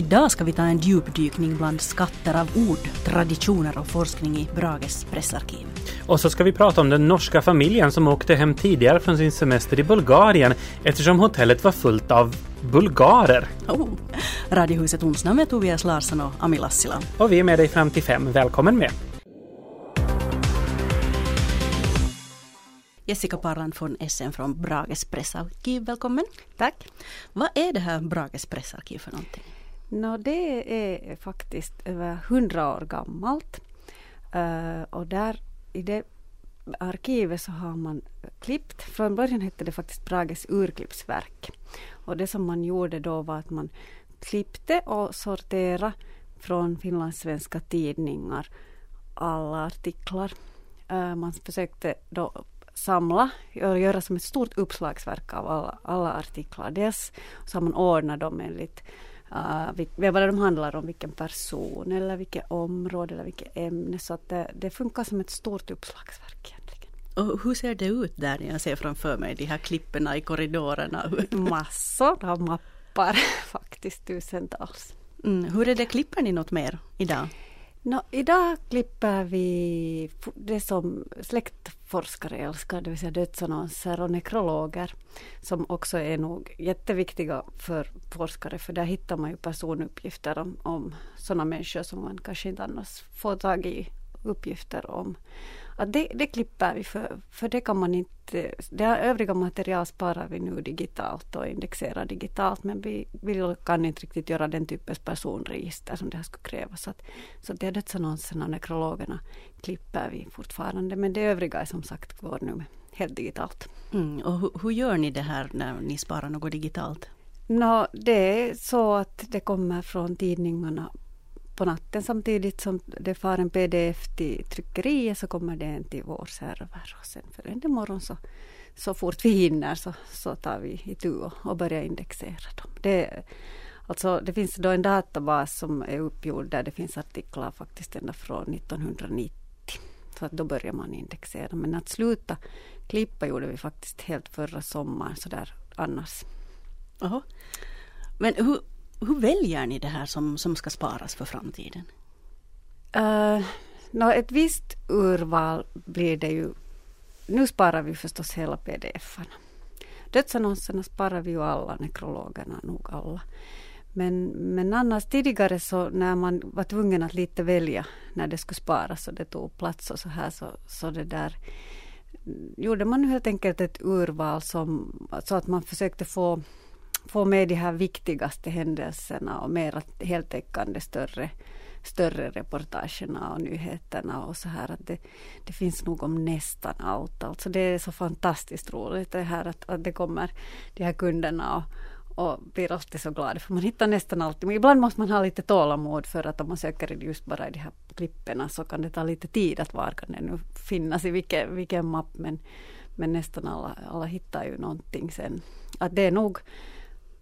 Idag ska vi ta en djupdykning bland skatter av ord, traditioner och forskning i Brages pressarkiv. Och så ska vi prata om den norska familjen som åkte hem tidigare från sin semester i Bulgarien eftersom hotellet var fullt av bulgarer. Oh. Radiohuset Onsdag med Tobias Larsson och Ami Lassila. Och vi är med dig fram till fem. Välkommen med! Jessica Parland från SM från Brages pressarkiv, välkommen. Tack. Vad är det här Brages pressarkiv för någonting? No, det är faktiskt över hundra år gammalt. Uh, och där i det arkivet så har man klippt, från början hette det faktiskt Brages urklippsverk. Och det som man gjorde då var att man klippte och sorterade från finlandssvenska tidningar alla artiklar. Uh, man försökte då samla och göra som ett stort uppslagsverk av alla, alla artiklar. Dels så har man ordnat dem enligt uh, vad de handlar om, vilken person eller vilket område eller vilket ämne. Så att det, det funkar som ett stort uppslagsverk egentligen. Och hur ser det ut där jag ser framför mig de här klipporna i korridorerna? Massor av mappar, faktiskt tusentals. Mm. Hur är det, klipper ni något mer idag? No, idag klipper vi det som släktforskare älskar, det vill säga dödsannonser och nekrologer. Som också är nog jätteviktiga för forskare för där hittar man ju personuppgifter om, om sådana människor som man kanske inte annars får tag i uppgifter om att det, det klipper vi för, för det kan man inte, det övriga material sparar vi nu digitalt och indexerar digitalt men vi, vi kan inte riktigt göra den typens personregister som det här skulle kräva. Så att, så dödsannonserna och nekrologerna klipper vi fortfarande men det övriga är som sagt går nu helt digitalt. Mm, och hur, hur gör ni det här när ni sparar något digitalt? No, det är så att det kommer från tidningarna på natten samtidigt som det far en pdf till tryckeriet så kommer det en till vår server och sen följande morgon så, så fort vi hinner så, så tar vi itu och, och börjar indexera dem. Det, alltså, det finns då en databas som är uppgjord där det finns artiklar faktiskt ända från 1990. Så att då börjar man indexera. Men att sluta klippa gjorde vi faktiskt helt förra sommaren sådär annars. Aha. Men hur, hur väljer ni det här som, som ska sparas för framtiden? Eh, uh, no, ett visst urval blir det ju. Nu sparar vi förstås hela pdf-arna. Dödsannonserna sparar vi ju alla, nekrologerna nog alla. Men, men annars tidigare så när man var tvungen att lite välja när det skulle sparas och det tog plats och så här så, så det där gjorde man helt enkelt ett urval som, så att man försökte få få med de här viktigaste händelserna och mera heltäckande större, större reportagerna och nyheterna och så här. Att det, det finns nog om nästan allt. Alltså det är så fantastiskt roligt det här att, att det kommer de här kunderna och, och blir alltid så glada för man hittar nästan alltid. Men ibland måste man ha lite tålamod för att om man söker just bara i de här klipporna så kan det ta lite tid att var kan det nu finnas i vilken, vilken mapp men, men nästan alla, alla hittar ju någonting sen. Att det är nog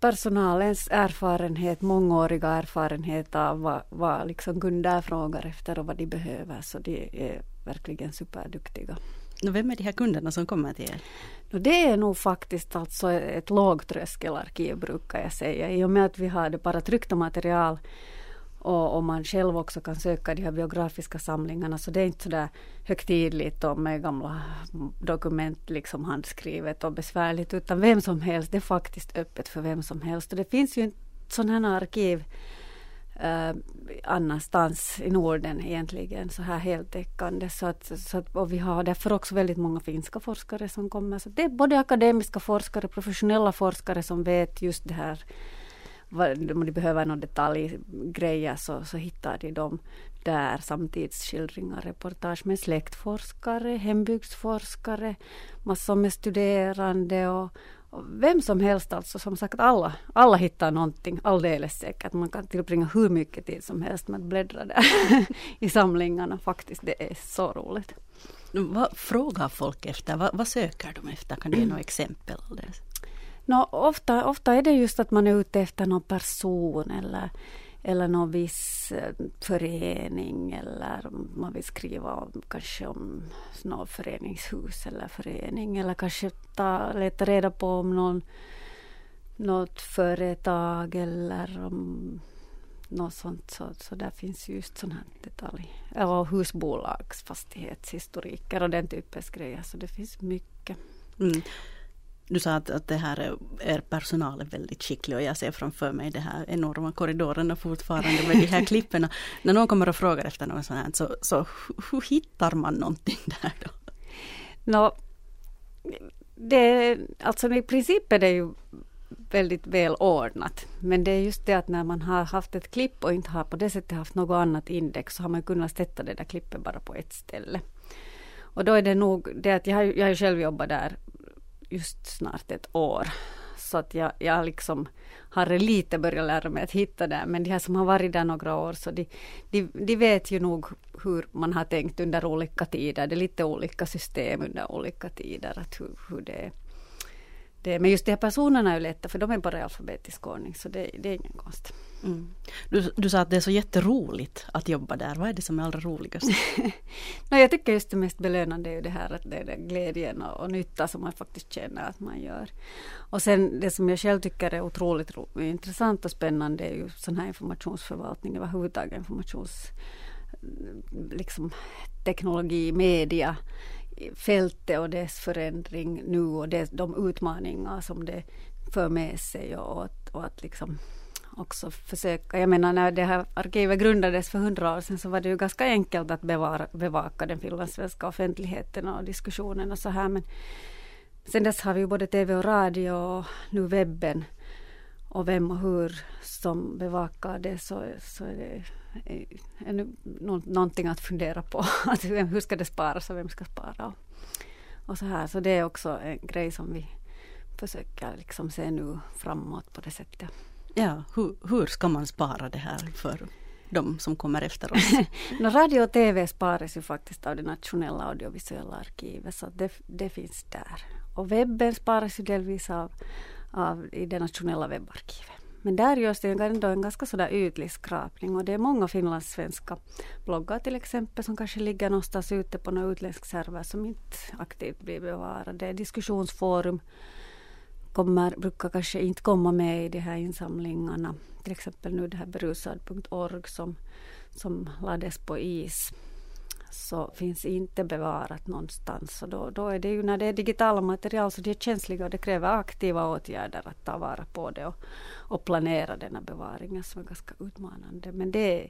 personalens erfarenhet, mångåriga erfarenhet av vad, vad liksom kunder frågar efter och vad de behöver. Så de är verkligen superduktiga. Vem är de här kunderna som kommer till er? Det är nog faktiskt alltså ett lågtröskelarkiv brukar jag säga. I och med att vi har det bara tryckta material och, och man själv också kan söka de här biografiska samlingarna så det är inte så där högtidligt och med gamla dokument liksom handskrivet och besvärligt utan vem som helst, det är faktiskt öppet för vem som helst. Och det finns ju sådana här arkiv eh, annanstans i Norden egentligen så här heltäckande. Så att, så att, och vi har därför också väldigt många finska forskare som kommer. Så det är både akademiska forskare, professionella forskare som vet just det här om de behöver någon detaljgrejer så, så hittar de dem där. Samtidsskildringar, reportage med släktforskare, hembygdsforskare, massor med studerande och, och vem som helst alltså. Som sagt alla, alla hittar någonting alldeles säkert. Man kan tillbringa hur mycket tid som helst med att bläddra där i samlingarna faktiskt. Det är så roligt. Vad frågar folk efter? Vad, vad söker de efter? Kan du ge några exempel? No, ofta, ofta är det just att man är ute efter någon person eller, eller någon viss eh, förening eller man vill skriva om, kanske om något föreningshus eller förening eller kanske ta, leta reda på om någon, något företag eller om något sånt. Så, så där finns just sån här detalj. Eller husbolagsfastighetshistoriker och den typens grejer. Så det finns mycket. Mm. Du sa att, att det här är, er personal är väldigt skicklig och jag ser framför mig de här enorma korridorerna fortfarande med de här klipporna. När någon kommer och frågar efter något sånt här så, så hur hittar man någonting där då? No, det, alltså i princip är det ju väldigt väl ordnat. Men det är just det att när man har haft ett klipp och inte har på det sättet haft något annat index så har man kunnat sätta det där klippet bara på ett ställe. Och då är det nog det att jag har, jag har själv jobbat där just snart ett år. Så att jag, jag liksom har lite börjat lära mig att hitta det. Men de här som har varit där några år så de, de, de vet ju nog hur man har tänkt under olika tider. Det är lite olika system under olika tider. Att hur, hur det är det, men just de här personerna är ju lätta för de är bara i alfabetisk ordning så det, det är ingen konst. Mm. Du, du sa att det är så jätteroligt att jobba där. Vad är det som är allra roligast? no, jag tycker just det mest belönande är ju det här att det är den glädjen och, och nytta som man faktiskt känner att man gör. Och sen det som jag själv tycker är otroligt ro, intressant och spännande är ju sån här informationsförvaltning överhuvudtaget informations liksom teknologi, media fältet och dess förändring nu och det, de utmaningar som det för med sig och, att, och att liksom också försöka, jag menar när det här arkivet grundades för hundra år sedan så var det ju ganska enkelt att bevara, bevaka den finlandssvenska offentligheten och diskussionen och så här men sen dess har vi ju både tv och radio och nu webben och vem och hur som bevakar det så, så är det är någonting att fundera på. Att hur ska det sparas och vem ska spara? Och, och så här. Så det är också en grej som vi försöker liksom se nu framåt på det sättet. Ja, hur, hur ska man spara det här för de som kommer efter oss? no, radio och TV sparas ju faktiskt av det nationella audiovisuella arkivet så det, det finns där. Och webben sparas ju delvis av, av i det nationella webbarkivet. Men där görs det ändå en ganska sådär ytlig skrapning och det är många finlandssvenska bloggar till exempel som kanske ligger någonstans ute på någon utländsk server som inte aktivt blir bevarade. Diskussionsforum kommer, brukar kanske inte komma med i de här insamlingarna. Till exempel nu det här berusad.org som, som lades på is så finns inte bevarat någonstans. Och då, då är det ju när det är digitala material så de är känsliga och det kräver aktiva åtgärder att ta vara på det och, och planera denna bevaringen som är ganska utmanande. Men det,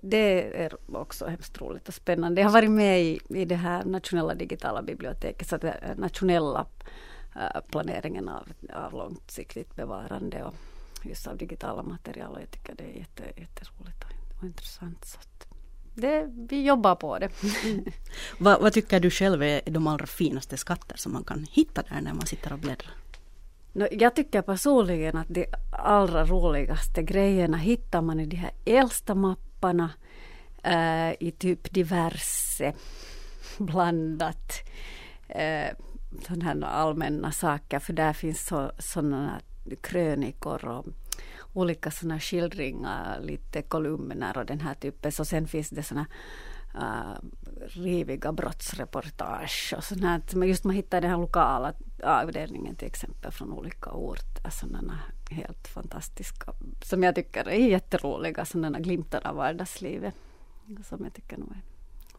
det är också hemskt roligt och spännande. Jag har varit med i, i det här nationella digitala biblioteket, så det nationella planeringen av, av långsiktigt bevarande och just av digitala material och jag tycker det är jätte, jätteroligt och, och intressant. Så det, vi jobbar på det. Mm. vad, vad, tycker du själv är de allra finaste skatter som man kan hitta där när man sitter och bläddrar? No, jag tycker personligen att de allra roligaste grejerna hittar man i de här äldsta mapparna äh, i typ diverse blandat äh, sådana här allmänna saker för där finns så, sådana krönikor och olika sådana skildringar, lite kolumner och den här typen. Så sen finns det sådana uh, äh, riviga brottsreportage och sånt här. Just man hittar den här lokala avdelningen till exempel från olika orter. Sådana helt fantastiska, som jag tycker är jätteroliga, sådana glimtar av vardagslivet. Som jag tycker nog är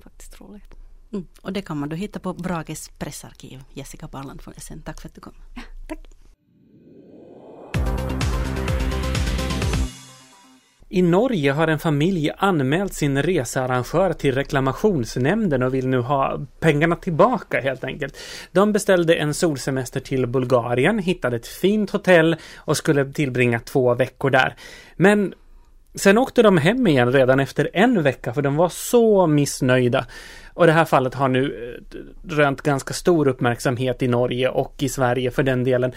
faktiskt roligt. Mm. Och det kan man då hitta på Brages pressarkiv. Jessica Barland från SN, tack för att du kom. Ja, tack. I Norge har en familj anmält sin researrangör till reklamationsnämnden och vill nu ha pengarna tillbaka helt enkelt. De beställde en solsemester till Bulgarien, hittade ett fint hotell och skulle tillbringa två veckor där. Men sen åkte de hem igen redan efter en vecka för de var så missnöjda. Och det här fallet har nu eh, rönt ganska stor uppmärksamhet i Norge och i Sverige för den delen.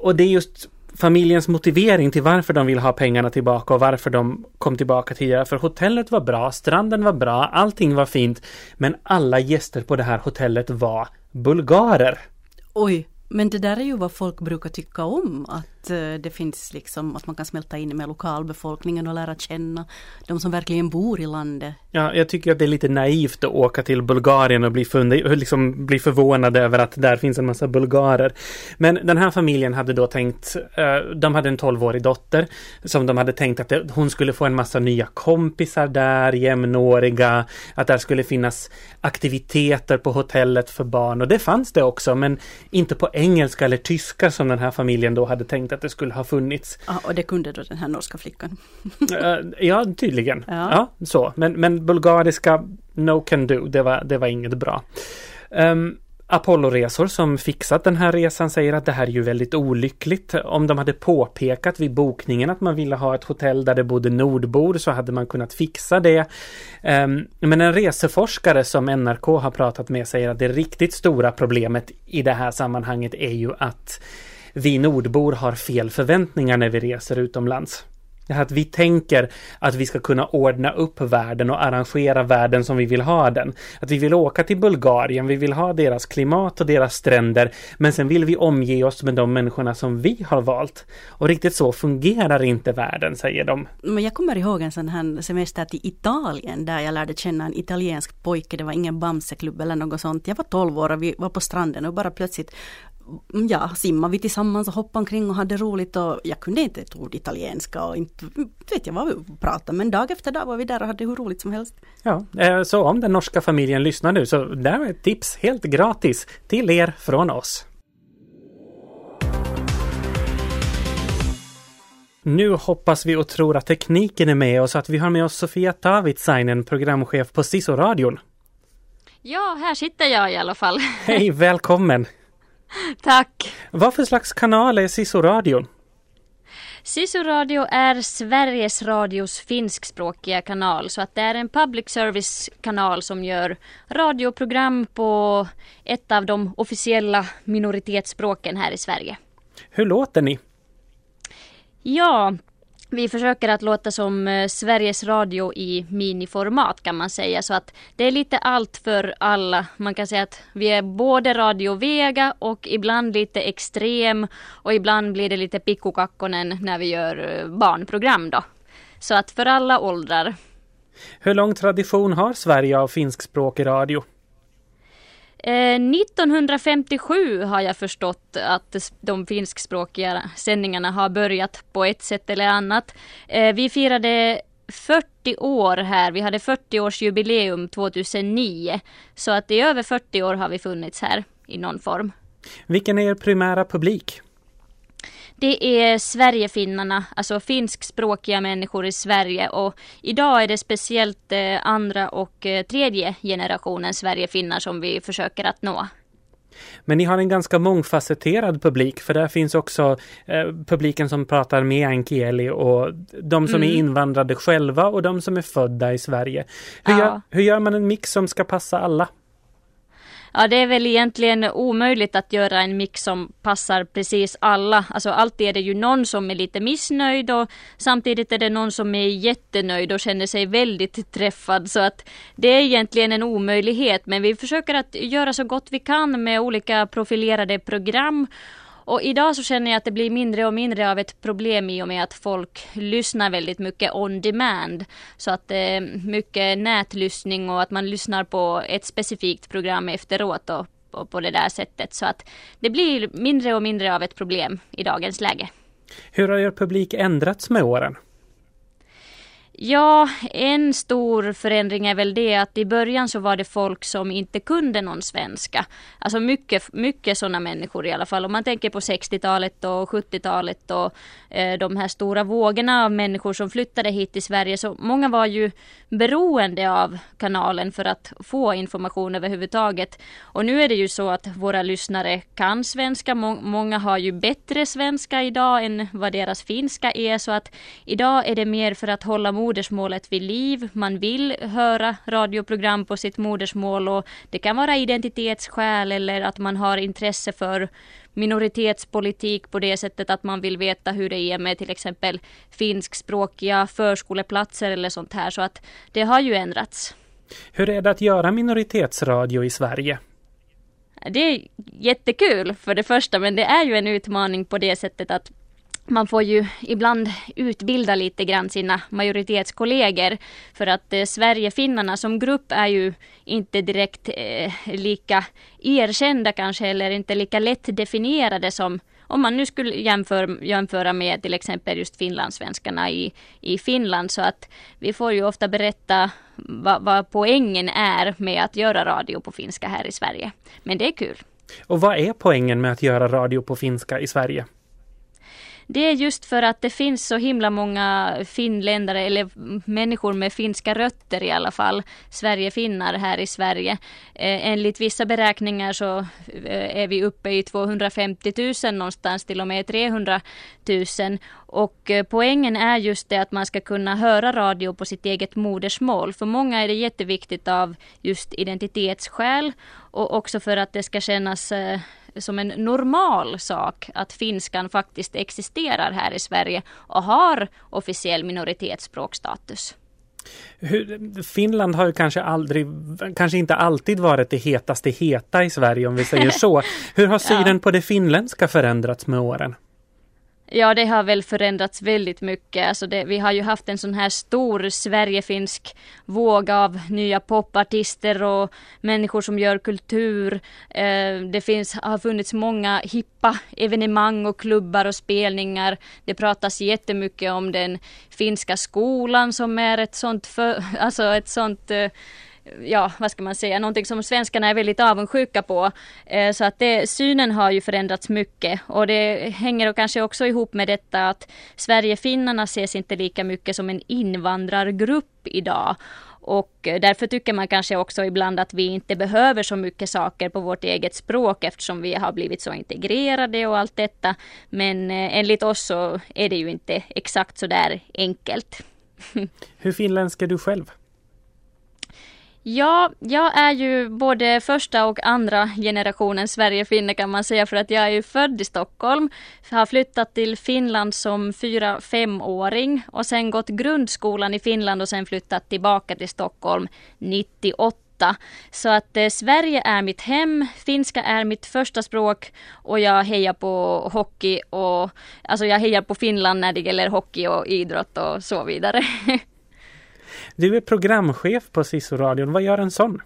Och det är just familjens motivering till varför de vill ha pengarna tillbaka och varför de kom tillbaka tidigare. För hotellet var bra, stranden var bra, allting var fint. Men alla gäster på det här hotellet var bulgarer. Oj, men det där är ju vad folk brukar tycka om. Att eh, det finns liksom att man kan smälta in med lokalbefolkningen och lära känna de som verkligen bor i landet. Ja, jag tycker att det är lite naivt att åka till Bulgarien och bli, liksom bli förvånad över att där finns en massa bulgarer. Men den här familjen hade då tänkt, eh, de hade en tolvårig dotter som de hade tänkt att hon skulle få en massa nya kompisar där, jämnåriga, att där skulle finnas aktiviteter på hotellet för barn och det fanns det också, men inte på engelska eller tyska som den här familjen då hade tänkt att det skulle ha funnits. Ja, och det kunde då den här norska flickan. Ja, tydligen. Ja. ja, så. Men, men bulgariska, no can do, det var, det var inget bra. Um, Apollo-resor som fixat den här resan säger att det här är ju väldigt olyckligt. Om de hade påpekat vid bokningen att man ville ha ett hotell där det bodde nordbor så hade man kunnat fixa det. Ehm, men en reseforskare som NRK har pratat med säger att det riktigt stora problemet i det här sammanhanget är ju att vi nordbor har fel förväntningar när vi reser utomlands. Det här att vi tänker att vi ska kunna ordna upp världen och arrangera världen som vi vill ha den. Att vi vill åka till Bulgarien, vi vill ha deras klimat och deras stränder, men sen vill vi omge oss med de människorna som vi har valt. Och riktigt så fungerar inte världen, säger de. Men jag kommer ihåg en sån här semester till Italien där jag lärde känna en italiensk pojke, det var ingen Bamseklubb eller något sånt. Jag var 12 år och vi var på stranden och bara plötsligt ja, simmade vi tillsammans och hoppade omkring och hade roligt och jag kunde inte ett ord italienska och inte vet jag vad vi pratade men dag efter dag var vi där och hade hur roligt som helst. Ja, eh, så om den norska familjen lyssnar nu så där är ett tips helt gratis till er från oss. Nu hoppas vi och tror att tekniken är med oss, att vi har med oss Sofia Tavitsainen, programchef på Siso-radion. Ja, här sitter jag i alla fall. Hej, välkommen! Tack! Vad för slags kanal är Sisu-radion? Sisu-radio är Sveriges Radios finskspråkiga kanal så att det är en public service-kanal som gör radioprogram på ett av de officiella minoritetsspråken här i Sverige. Hur låter ni? Ja, vi försöker att låta som eh, Sveriges Radio i miniformat kan man säga så att det är lite allt för alla. Man kan säga att vi är både Radio Vega och ibland lite extrem och ibland blir det lite pikkukakkonen när vi gör eh, barnprogram då. Så att för alla åldrar. Hur lång tradition har Sverige av finskspråkig radio? Eh, 1957 har jag förstått att de finskspråkiga sändningarna har börjat på ett sätt eller annat. Eh, vi firade 40 år här. Vi hade 40-årsjubileum 2009. Så att i över 40 år har vi funnits här i någon form. Vilken är er primära publik? Det är Sverigefinnarna, alltså finskspråkiga människor i Sverige och idag är det speciellt eh, andra och eh, tredje generationen Sverigefinnar som vi försöker att nå. Men ni har en ganska mångfacetterad publik för där finns också eh, publiken som pratar meänkieli och de som mm. är invandrade själva och de som är födda i Sverige. Hur, ja. gör, hur gör man en mix som ska passa alla? Ja, det är väl egentligen omöjligt att göra en mix som passar precis alla. Alltså alltid är det ju någon som är lite missnöjd och samtidigt är det någon som är jättenöjd och känner sig väldigt träffad. Så att det är egentligen en omöjlighet. Men vi försöker att göra så gott vi kan med olika profilerade program och idag så känner jag att det blir mindre och mindre av ett problem i och med att folk lyssnar väldigt mycket on demand. Så att det eh, är mycket nätlyssning och att man lyssnar på ett specifikt program efteråt och, och på det där sättet. Så att det blir mindre och mindre av ett problem i dagens läge. Hur har er publik ändrats med åren? Ja, en stor förändring är väl det att i början så var det folk som inte kunde någon svenska. Alltså mycket, mycket sådana människor i alla fall. Om man tänker på 60-talet och 70-talet och eh, de här stora vågorna av människor som flyttade hit till Sverige. Så många var ju beroende av kanalen för att få information överhuvudtaget. Och nu är det ju så att våra lyssnare kan svenska. Många har ju bättre svenska idag än vad deras finska är. Så att idag är det mer för att hålla mod modersmålet vid liv. Man vill höra radioprogram på sitt modersmål och det kan vara identitetsskäl eller att man har intresse för minoritetspolitik på det sättet att man vill veta hur det är med till exempel finskspråkiga förskoleplatser eller sånt här. Så att det har ju ändrats. Hur är det att göra minoritetsradio i Sverige? Det är jättekul för det första men det är ju en utmaning på det sättet att man får ju ibland utbilda lite grann sina majoritetskollegor för att eh, Sverigefinnarna som grupp är ju inte direkt eh, lika erkända kanske eller inte lika lätt definierade som om man nu skulle jämföra, jämföra med till exempel just finlandssvenskarna i, i Finland så att vi får ju ofta berätta vad, vad poängen är med att göra radio på finska här i Sverige. Men det är kul. Och vad är poängen med att göra radio på finska i Sverige? Det är just för att det finns så himla många finländare eller människor med finska rötter i alla fall, Sverigefinnar här i Sverige. Eh, enligt vissa beräkningar så eh, är vi uppe i 250 000 någonstans till och med 300 000 och eh, poängen är just det att man ska kunna höra radio på sitt eget modersmål. För många är det jätteviktigt av just identitetsskäl och också för att det ska kännas eh, som en normal sak att finskan faktiskt existerar här i Sverige och har officiell minoritetsspråkstatus. Finland har ju kanske aldrig, kanske inte alltid varit det hetaste heta i Sverige om vi säger så. Hur har synen ja. på det finländska förändrats med åren? Ja, det har väl förändrats väldigt mycket. Alltså det, vi har ju haft en sån här stor Sverigefinsk våg av nya popartister och människor som gör kultur. Eh, det finns, har funnits många hippa evenemang och klubbar och spelningar. Det pratas jättemycket om den finska skolan som är ett sånt, för, alltså ett sånt eh, ja, vad ska man säga, någonting som svenskarna är väldigt avundsjuka på. Eh, så att det, synen har ju förändrats mycket och det hänger kanske också ihop med detta att Sverigefinnarna ses inte lika mycket som en invandrargrupp idag. Och eh, därför tycker man kanske också ibland att vi inte behöver så mycket saker på vårt eget språk eftersom vi har blivit så integrerade och allt detta. Men eh, enligt oss så är det ju inte exakt så där enkelt. Hur finländsk är du själv? Ja, jag är ju både första och andra generationen Sverigefinne kan man säga för att jag är ju född i Stockholm. Har flyttat till Finland som fyra femåring och sen gått grundskolan i Finland och sen flyttat tillbaka till Stockholm 98. Så att eh, Sverige är mitt hem, finska är mitt första språk och jag hejar på hockey och alltså jag hejar på Finland när det gäller hockey och idrott och så vidare. Du är programchef på Sisu-radion. Vad gör en sån?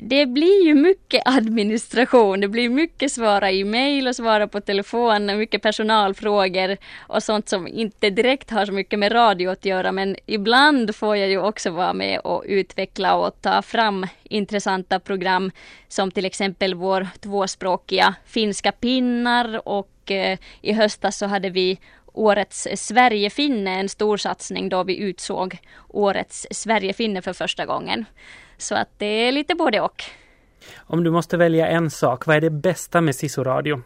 Det blir ju mycket administration. Det blir mycket svara i mejl och svara på telefon, mycket personalfrågor och sånt som inte direkt har så mycket med radio att göra. Men ibland får jag ju också vara med och utveckla och ta fram intressanta program som till exempel vår tvåspråkiga finska pinnar och eh, i höstas så hade vi årets Sverigefinne, en stor satsning då vi utsåg årets Sverigefinne för första gången. Så att det är lite både och. Om du måste välja en sak, vad är det bästa med Sisu-radio?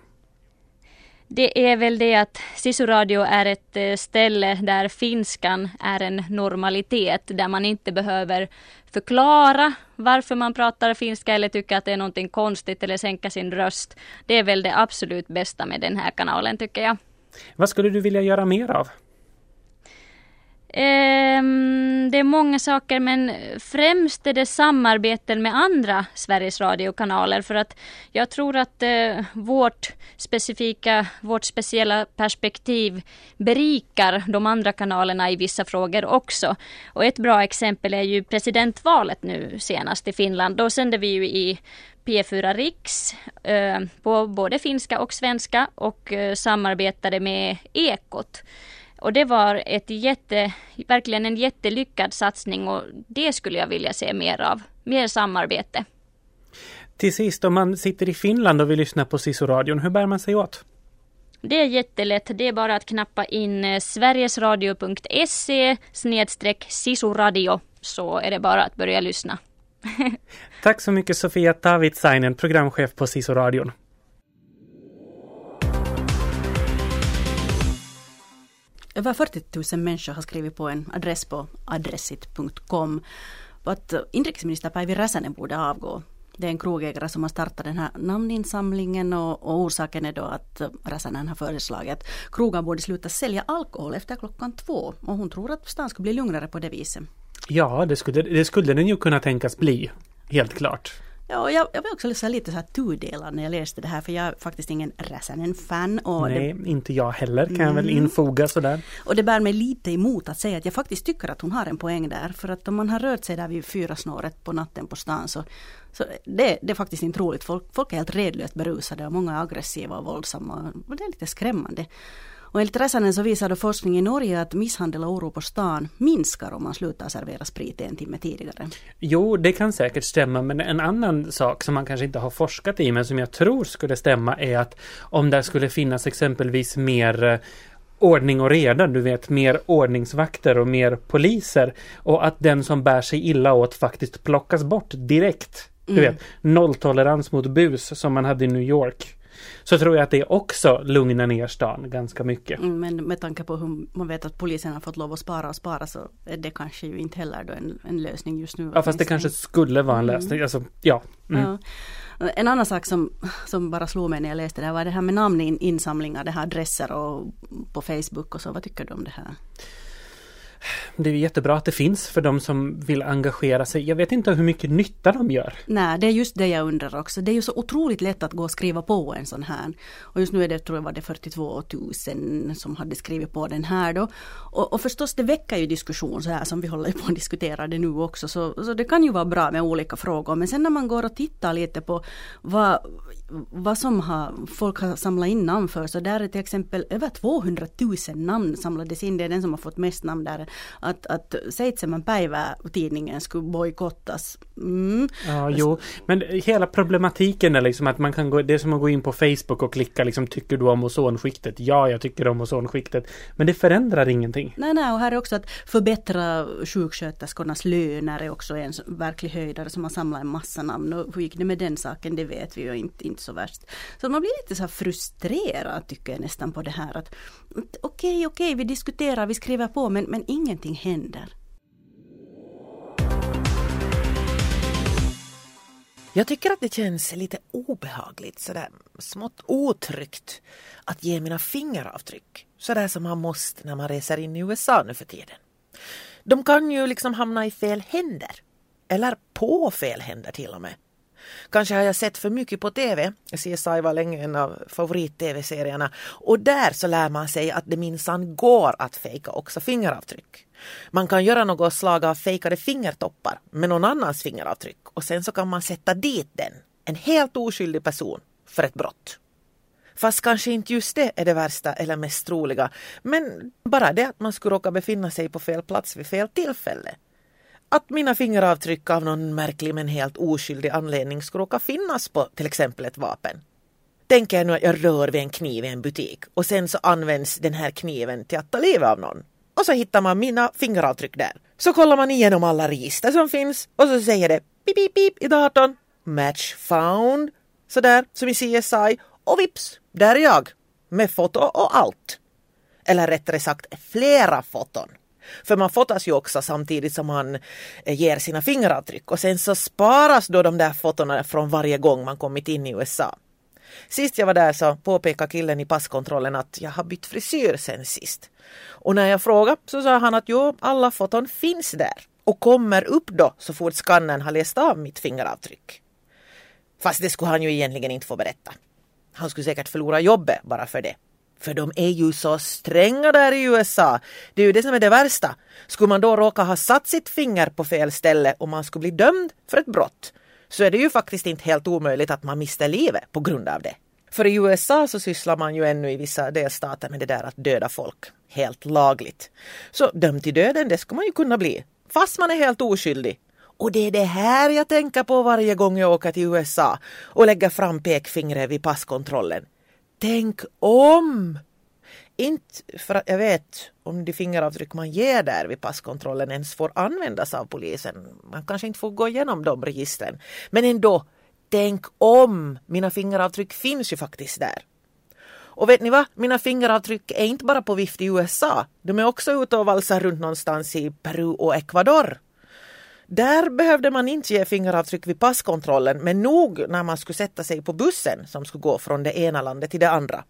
Det är väl det att Sisu-radio är ett eh, ställe där finskan är en normalitet, där man inte behöver förklara varför man pratar finska eller tycka att det är någonting konstigt eller sänka sin röst. Det är väl det absolut bästa med den här kanalen tycker jag. Vad skulle du vilja göra mer av? Um, det är många saker men främst är det samarbeten med andra Sveriges Radio-kanaler för att jag tror att uh, vårt specifika, vårt speciella perspektiv berikar de andra kanalerna i vissa frågor också. Och ett bra exempel är ju presidentvalet nu senast i Finland. Då sände vi ju i P4 Riks eh, på både finska och svenska och eh, samarbetade med Ekot. Och det var ett jätte, verkligen en jättelyckad satsning och det skulle jag vilja se mer av. Mer samarbete. Till sist, om man sitter i Finland och vill lyssna på Sisu-radion, hur bär man sig åt? Det är jättelätt. Det är bara att knappa in eh, sverigesradio.se sisuradio så är det bara att börja lyssna. Tack så mycket Sofia Tavitsainen, programchef på Sisu-radion. Över 40 000 människor har skrivit på en adress på adressit.com att inrikesminister Päivi Räsänen borde avgå. det är en krogägare som har startat den här namninsamlingen och, och orsaken är då att Räsänen har föreslagit att krogar borde sluta sälja alkohol efter klockan två. Och hon tror att stan skulle bli lugnare på det viset. Ja, det skulle, det skulle den ju kunna tänkas bli. Helt klart. Ja, jag, jag var också lite så här tudelad när jag läste det här för jag är faktiskt ingen Räsänen-fan. Nej, det, inte jag heller kan jag väl mm. infoga sådär. Och det bär mig lite emot att säga att jag faktiskt tycker att hon har en poäng där. För att om man har rört sig där vid fyra snåret på natten på stan så, så det, det är faktiskt inte roligt. Folk, folk är helt redlöst berusade och många är aggressiva och våldsamma. Och det är lite skrämmande. Och enligt Räsänen så visar då forskning i Norge att misshandel och oro på stan minskar om man slutar servera sprit en timme tidigare. Jo, det kan säkert stämma, men en annan sak som man kanske inte har forskat i, men som jag tror skulle stämma är att om det skulle finnas exempelvis mer eh, ordning och reda, du vet mer ordningsvakter och mer poliser och att den som bär sig illa åt faktiskt plockas bort direkt. Du mm. vet, nolltolerans mot bus som man hade i New York så tror jag att det också lugnar ner stan ganska mycket. Mm, men med tanke på hur man vet att polisen har fått lov att spara och spara så är det kanske ju inte heller då en, en lösning just nu. Ja fast det kanske skulle vara en mm. lösning. Alltså, ja. Mm. ja. En annan sak som, som bara slog mig när jag läste det här var det här med namninsamlingar, det här adresser och på Facebook och så. Vad tycker du om det här? Det är jättebra att det finns för de som vill engagera sig. Jag vet inte hur mycket nytta de gör. Nej, det är just det jag undrar också. Det är ju så otroligt lätt att gå och skriva på en sån här. Och just nu är det, tror jag var det 42 000 som hade skrivit på den här då. Och, och förstås det väcker ju diskussion så här som vi håller på att diskutera det nu också. Så, så det kan ju vara bra med olika frågor. Men sen när man går och tittar lite på vad, vad som har, folk har samlat in namn för. Så där är till exempel över 200 000 namn samlades in. Det är den som har fått mest namn där att, att Seitsemän päivä-tidningen skulle bojkottas. Mm. Ja, jo, men hela problematiken är liksom att man kan gå, det är som att gå in på Facebook och klicka liksom, tycker du om ozonskiktet? Ja, jag tycker om ozonskiktet. Men det förändrar ingenting. Nej, nej, och här är också att förbättra sjuksköterskornas löner är också en verklig höjdare som har samlat en massa namn. Och hur gick det med den saken? Det vet vi ju inte, inte så värst. Så man blir lite så här frustrerad tycker jag nästan på det här att okej, okay, okej, okay, vi diskuterar, vi skriver på, men, men ingenting händer. Jag tycker att det känns lite obehagligt, sådär smått otryggt att ge mina fingeravtryck. Sådär som man måste när man reser in i USA nu för tiden. De kan ju liksom hamna i fel händer. Eller på fel händer till och med. Kanske har jag sett för mycket på TV. CSI var länge en av favorit-TV-serierna. Och där så lär man sig att det minsann går att fejka också fingeravtryck. Man kan göra något slag av fejkade fingertoppar med någon annans fingeravtryck och sen så kan man sätta dit den, en helt oskyldig person, för ett brott. Fast kanske inte just det är det värsta eller mest troliga, men bara det att man skulle råka befinna sig på fel plats vid fel tillfälle att mina fingeravtryck av någon märklig men helt oskyldig anledning skulle råka finnas på till exempel ett vapen. Tänker jag nu att jag rör vid en kniv i en butik och sen så används den här kniven till att ta livet av någon. Och så hittar man mina fingeravtryck där. Så kollar man igenom alla register som finns och så säger det pip pip pip i datorn. Match found. Sådär som i CSI. Och vips, där är jag. Med foto och allt. Eller rättare sagt flera foton. För man fotas ju också samtidigt som man eh, ger sina fingeravtryck och sen så sparas då de där fotona från varje gång man kommit in i USA. Sist jag var där så påpekade killen i passkontrollen att jag har bytt frisyr sen sist. Och när jag frågade så sa han att jo, alla foton finns där och kommer upp då så fort skannern har läst av mitt fingeravtryck. Fast det skulle han ju egentligen inte få berätta. Han skulle säkert förlora jobbet bara för det. För de är ju så stränga där i USA. Det är ju det som är det värsta. Skulle man då råka ha satt sitt finger på fel ställe och man skulle bli dömd för ett brott så är det ju faktiskt inte helt omöjligt att man mister livet på grund av det. För i USA så sysslar man ju ännu i vissa delstater med det där att döda folk helt lagligt. Så dömd till döden, det ska man ju kunna bli. Fast man är helt oskyldig. Och det är det här jag tänker på varje gång jag åker till USA och lägger fram pekfingret vid passkontrollen. Tänk om! Inte för att jag vet om de fingeravtryck man ger där vid passkontrollen ens får användas av polisen. Man kanske inte får gå igenom de registren. Men ändå, tänk om! Mina fingeravtryck finns ju faktiskt där. Och vet ni vad? Mina fingeravtryck är inte bara på vift i USA. De är också ute och valsar runt någonstans i Peru och Ecuador. Där behövde man inte ge fingeravtryck vid passkontrollen men nog när man skulle sätta sig på bussen som skulle gå från det ena landet till det andra.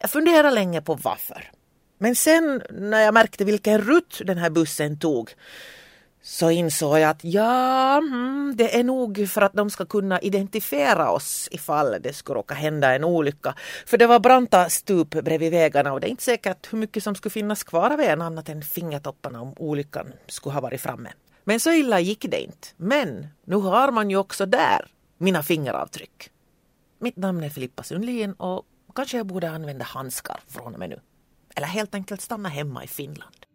Jag funderade länge på varför. Men sen när jag märkte vilken rutt den här bussen tog så insåg jag att ja, mm, det är nog för att de ska kunna identifiera oss ifall det skulle råka hända en olycka. För det var branta stup bredvid vägarna och det är inte säkert hur mycket som skulle finnas kvar av en annat än fingertopparna om olyckan skulle ha varit framme. Men så illa gick det inte. Men nu har man ju också där mina fingeravtryck. Mitt namn är Filippa Sundlin och kanske jag borde använda handskar från och med nu. Eller helt enkelt stanna hemma i Finland.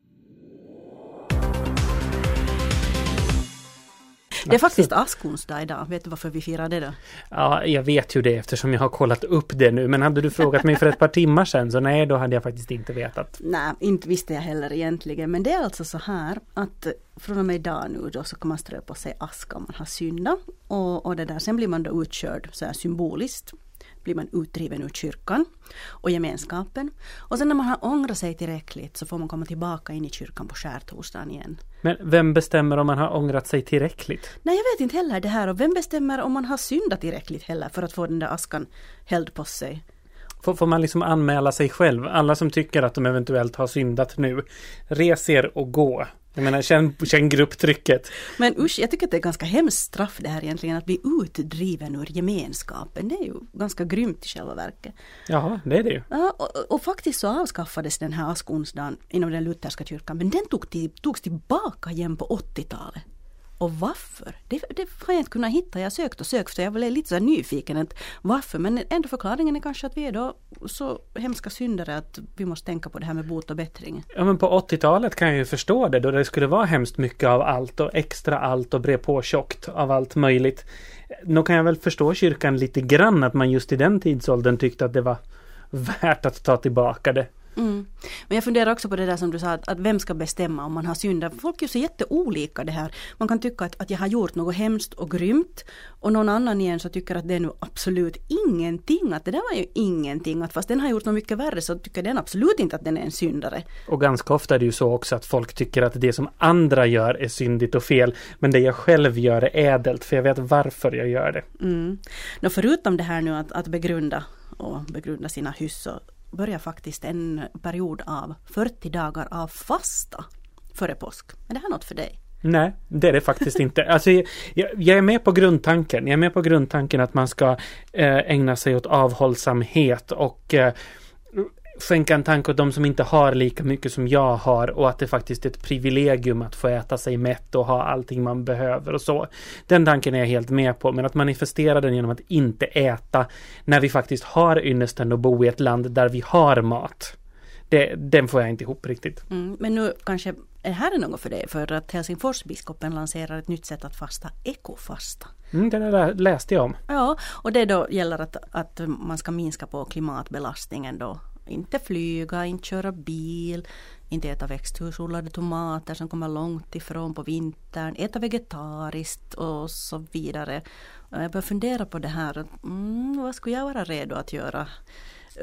Det är faktiskt askonsdag idag. Vet du varför vi firar det då? Ja, jag vet ju det eftersom jag har kollat upp det nu. Men hade du frågat mig för ett par timmar sedan så nej, då hade jag faktiskt inte vetat. Nej, inte visste jag heller egentligen. Men det är alltså så här att från och med idag nu då så kan man strö på sig aska om man har syndat. Och, och det där, sen blir man då utkörd så här symboliskt blir man utdriven ur kyrkan och gemenskapen. Och sen när man har ångrat sig tillräckligt så får man komma tillbaka in i kyrkan på skärtorsdagen igen. Men vem bestämmer om man har ångrat sig tillräckligt? Nej, jag vet inte heller det här. Och vem bestämmer om man har syndat tillräckligt heller för att få den där askan hälld på sig? Får, får man liksom anmäla sig själv? Alla som tycker att de eventuellt har syndat nu, res er och gå. Jag menar, känn, känn grupptrycket. Men usch, jag tycker att det är ganska hemskt straff det här egentligen, att bli utdriven ur gemenskapen. Det är ju ganska grymt i själva verket. Ja, det är det ju. Ja, och, och, faktiskt så avskaffades den här askonsdagen inom den lutherska kyrkan, men den tog till, togs tillbaka igen på 80-talet. Och varför? Det, det har jag inte kunnat hitta. Jag har sökt och sökt för jag blev lite så nyfiken. Att varför? Men ändå förklaringen är kanske att vi är då så hemska syndare att vi måste tänka på det här med bot och bättring. Ja men på 80-talet kan jag ju förstå det då det skulle vara hemskt mycket av allt och extra allt och bre på tjockt av allt möjligt. Då kan jag väl förstå kyrkan lite grann att man just i den tidsåldern tyckte att det var värt att ta tillbaka det. Mm. Men jag funderar också på det där som du sa, att, att vem ska bestämma om man har syndat? Folk är ju så jätteolika det här. Man kan tycka att, att jag har gjort något hemskt och grymt och någon annan igen så tycker att det är nu absolut ingenting, att det där var ju ingenting, att fast den har gjort något mycket värre så tycker den absolut inte att den är en syndare. Och ganska ofta är det ju så också att folk tycker att det som andra gör är syndigt och fel, men det jag själv gör är ädelt, för jag vet varför jag gör det. Mm. Nå, förutom det här nu att, att begrunda och begrunda sina hyss så, börjar faktiskt en period av 40 dagar av fasta före påsk. Är det här något för dig? Nej, det är det faktiskt inte. Alltså, jag, jag, är med på grundtanken. Jag är med på grundtanken att man ska eh, ägna sig åt avhållsamhet och eh, skänka en tanke åt de som inte har lika mycket som jag har och att det faktiskt är ett privilegium att få äta sig mätt och ha allting man behöver och så. Den tanken är jag helt med på, men att manifestera den genom att inte äta när vi faktiskt har ynnesten att bo i ett land där vi har mat. Det, den får jag inte ihop riktigt. Mm, men nu kanske är här är något för dig för att Helsingforsbiskopen lanserar ett nytt sätt att fasta, ekofasta. Mm, det där läste jag om. Ja, och det då gäller att, att man ska minska på klimatbelastningen då inte flyga, inte köra bil, inte äta växthusodlade tomater som kommer långt ifrån på vintern, äta vegetariskt och så vidare. Jag börjar fundera på det här, mm, vad skulle jag vara redo att göra?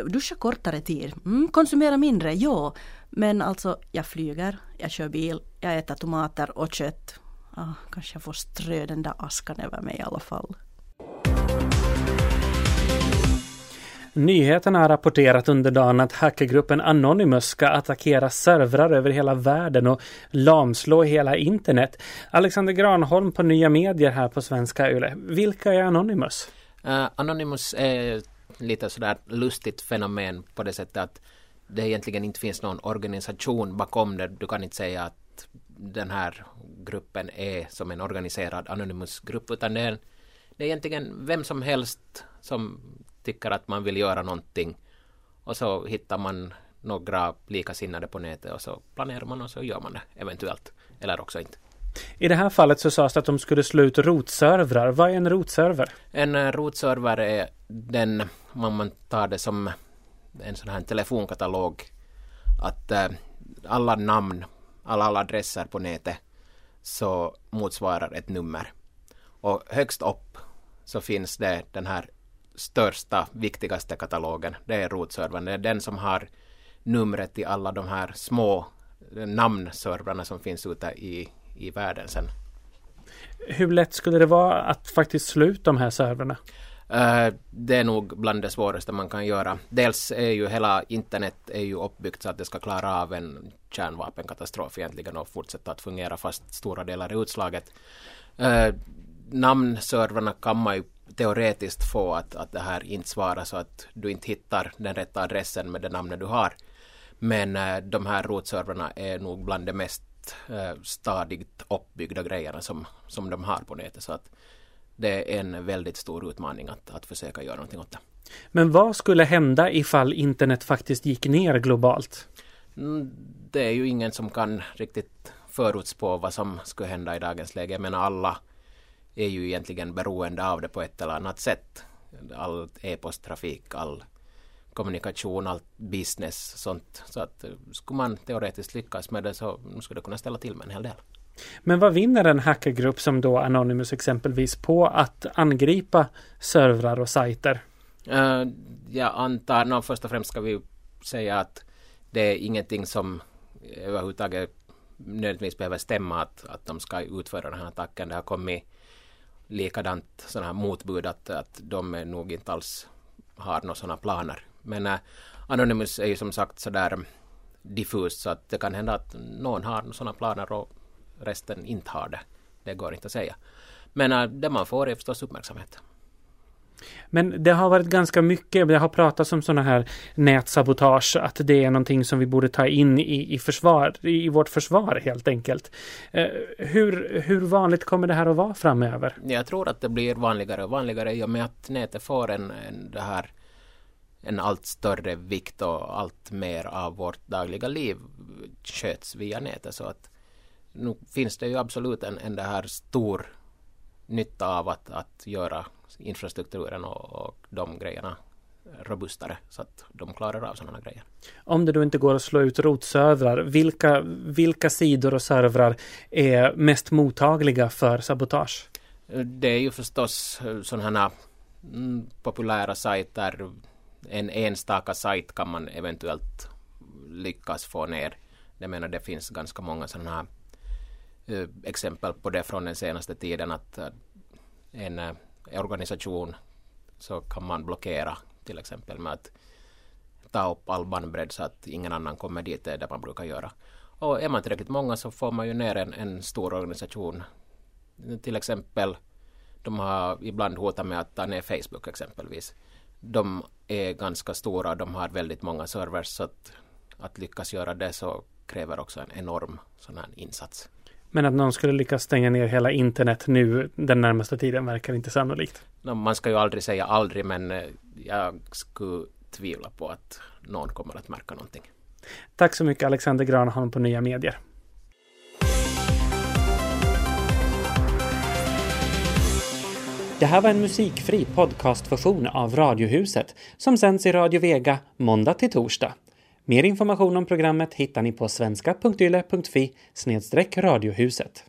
Duscha kortare tid, mm, konsumera mindre, ja. Men alltså, jag flyger, jag kör bil, jag äter tomater och kött. Ah, kanske jag får strö den där askan över mig i alla fall. Nyheterna har rapporterat under dagen att hackergruppen Anonymous ska attackera servrar över hela världen och lamslå hela internet. Alexander Granholm på Nya Medier här på Svenska Yle. Vilka är Anonymous? Uh, Anonymous är lite sådär lustigt fenomen på det sättet att det egentligen inte finns någon organisation bakom det. Du kan inte säga att den här gruppen är som en organiserad Anonymous-grupp utan det är, det är egentligen vem som helst som tycker att man vill göra någonting och så hittar man några likasinnade på nätet och så planerar man och så gör man det eventuellt eller också inte. I det här fallet så sades det att de skulle slå ut rotservrar. Vad är en rotserver? En eh, rotserver är den, om man tar det som en sån här telefonkatalog, att eh, alla namn, alla, alla adresser på nätet så motsvarar ett nummer. Och högst upp så finns det den här största, viktigaste katalogen. Det är rotservern. Det är den som har numret till alla de här små namnservrarna som finns ute i, i världen sen. Hur lätt skulle det vara att faktiskt slå ut de här servrarna? Uh, det är nog bland det svåraste man kan göra. Dels är ju hela internet är ju uppbyggt så att det ska klara av en kärnvapenkatastrof egentligen och fortsätta att fungera fast stora delar är utslaget. Uh, namnservrarna kan man ju teoretiskt få att, att det här inte svarar så att du inte hittar den rätta adressen med det namnet du har. Men uh, de här rotservrarna är nog bland de mest stadigt uppbyggda grejerna som, som de har på nätet. Så att det är en väldigt stor utmaning att, att försöka göra någonting åt det. Men vad skulle hända ifall internet faktiskt gick ner globalt? Mm, det är ju ingen som kan riktigt förutspå vad som skulle hända i dagens läge. Men alla är ju egentligen beroende av det på ett eller annat sätt. All e-posttrafik, all kommunikation, allt business, sånt. Så att skulle man teoretiskt lyckas med det så skulle det kunna ställa till med en hel del. Men vad vinner en hackergrupp som då Anonymous exempelvis på att angripa servrar och sajter? Uh, jag antar, no, först och främst ska vi säga att det är ingenting som överhuvudtaget nödvändigtvis behöver stämma att, att de ska utföra den här attacken. Det har kommit likadant sådana här motbud att, att de nog inte alls har några sådana planer. Men äh, Anonymous är ju som sagt sådär diffust så att det kan hända att någon har sådana planer och resten inte har det. Det går inte att säga. Men äh, det man får är förstås uppmärksamhet. Men det har varit ganska mycket, det har pratats om sådana här nätsabotage, att det är någonting som vi borde ta in i, i, försvar, i vårt försvar helt enkelt. Eh, hur, hur vanligt kommer det här att vara framöver? Jag tror att det blir vanligare och vanligare i och med att nätet får en, en, det här, en allt större vikt och allt mer av vårt dagliga liv sköts via nätet. Så att nu finns det ju absolut en, en det här stor nytta av att, att göra infrastrukturen och, och de grejerna robustare så att de klarar av sådana grejer. Om det då inte går att slå ut rotservrar, vilka, vilka sidor och servrar är mest mottagliga för sabotage? Det är ju förstås sådana mm, populära sajter. En enstaka sajt kan man eventuellt lyckas få ner. Jag menar det finns ganska många sådana här Eh, exempel på det från den senaste tiden att eh, en eh, organisation så kan man blockera till exempel med att ta upp all bandbredd så att ingen annan kommer dit, det är det man brukar göra. Och är man tillräckligt många så får man ju ner en, en stor organisation. Till exempel, de har ibland hotat med att ta ner Facebook exempelvis. De är ganska stora, de har väldigt många servers så att, att lyckas göra det så kräver också en enorm sån här insats. Men att någon skulle lyckas stänga ner hela internet nu den närmaste tiden verkar inte sannolikt. Man ska ju aldrig säga aldrig men eh, jag skulle tvivla på att någon kommer att märka någonting. Tack så mycket Alexander Granholm på Nya Medier. Det här var en musikfri podcastversion av Radiohuset som sänds i Radio Vega måndag till torsdag. Mer information om programmet hittar ni på svenska.yle.fi radiohuset.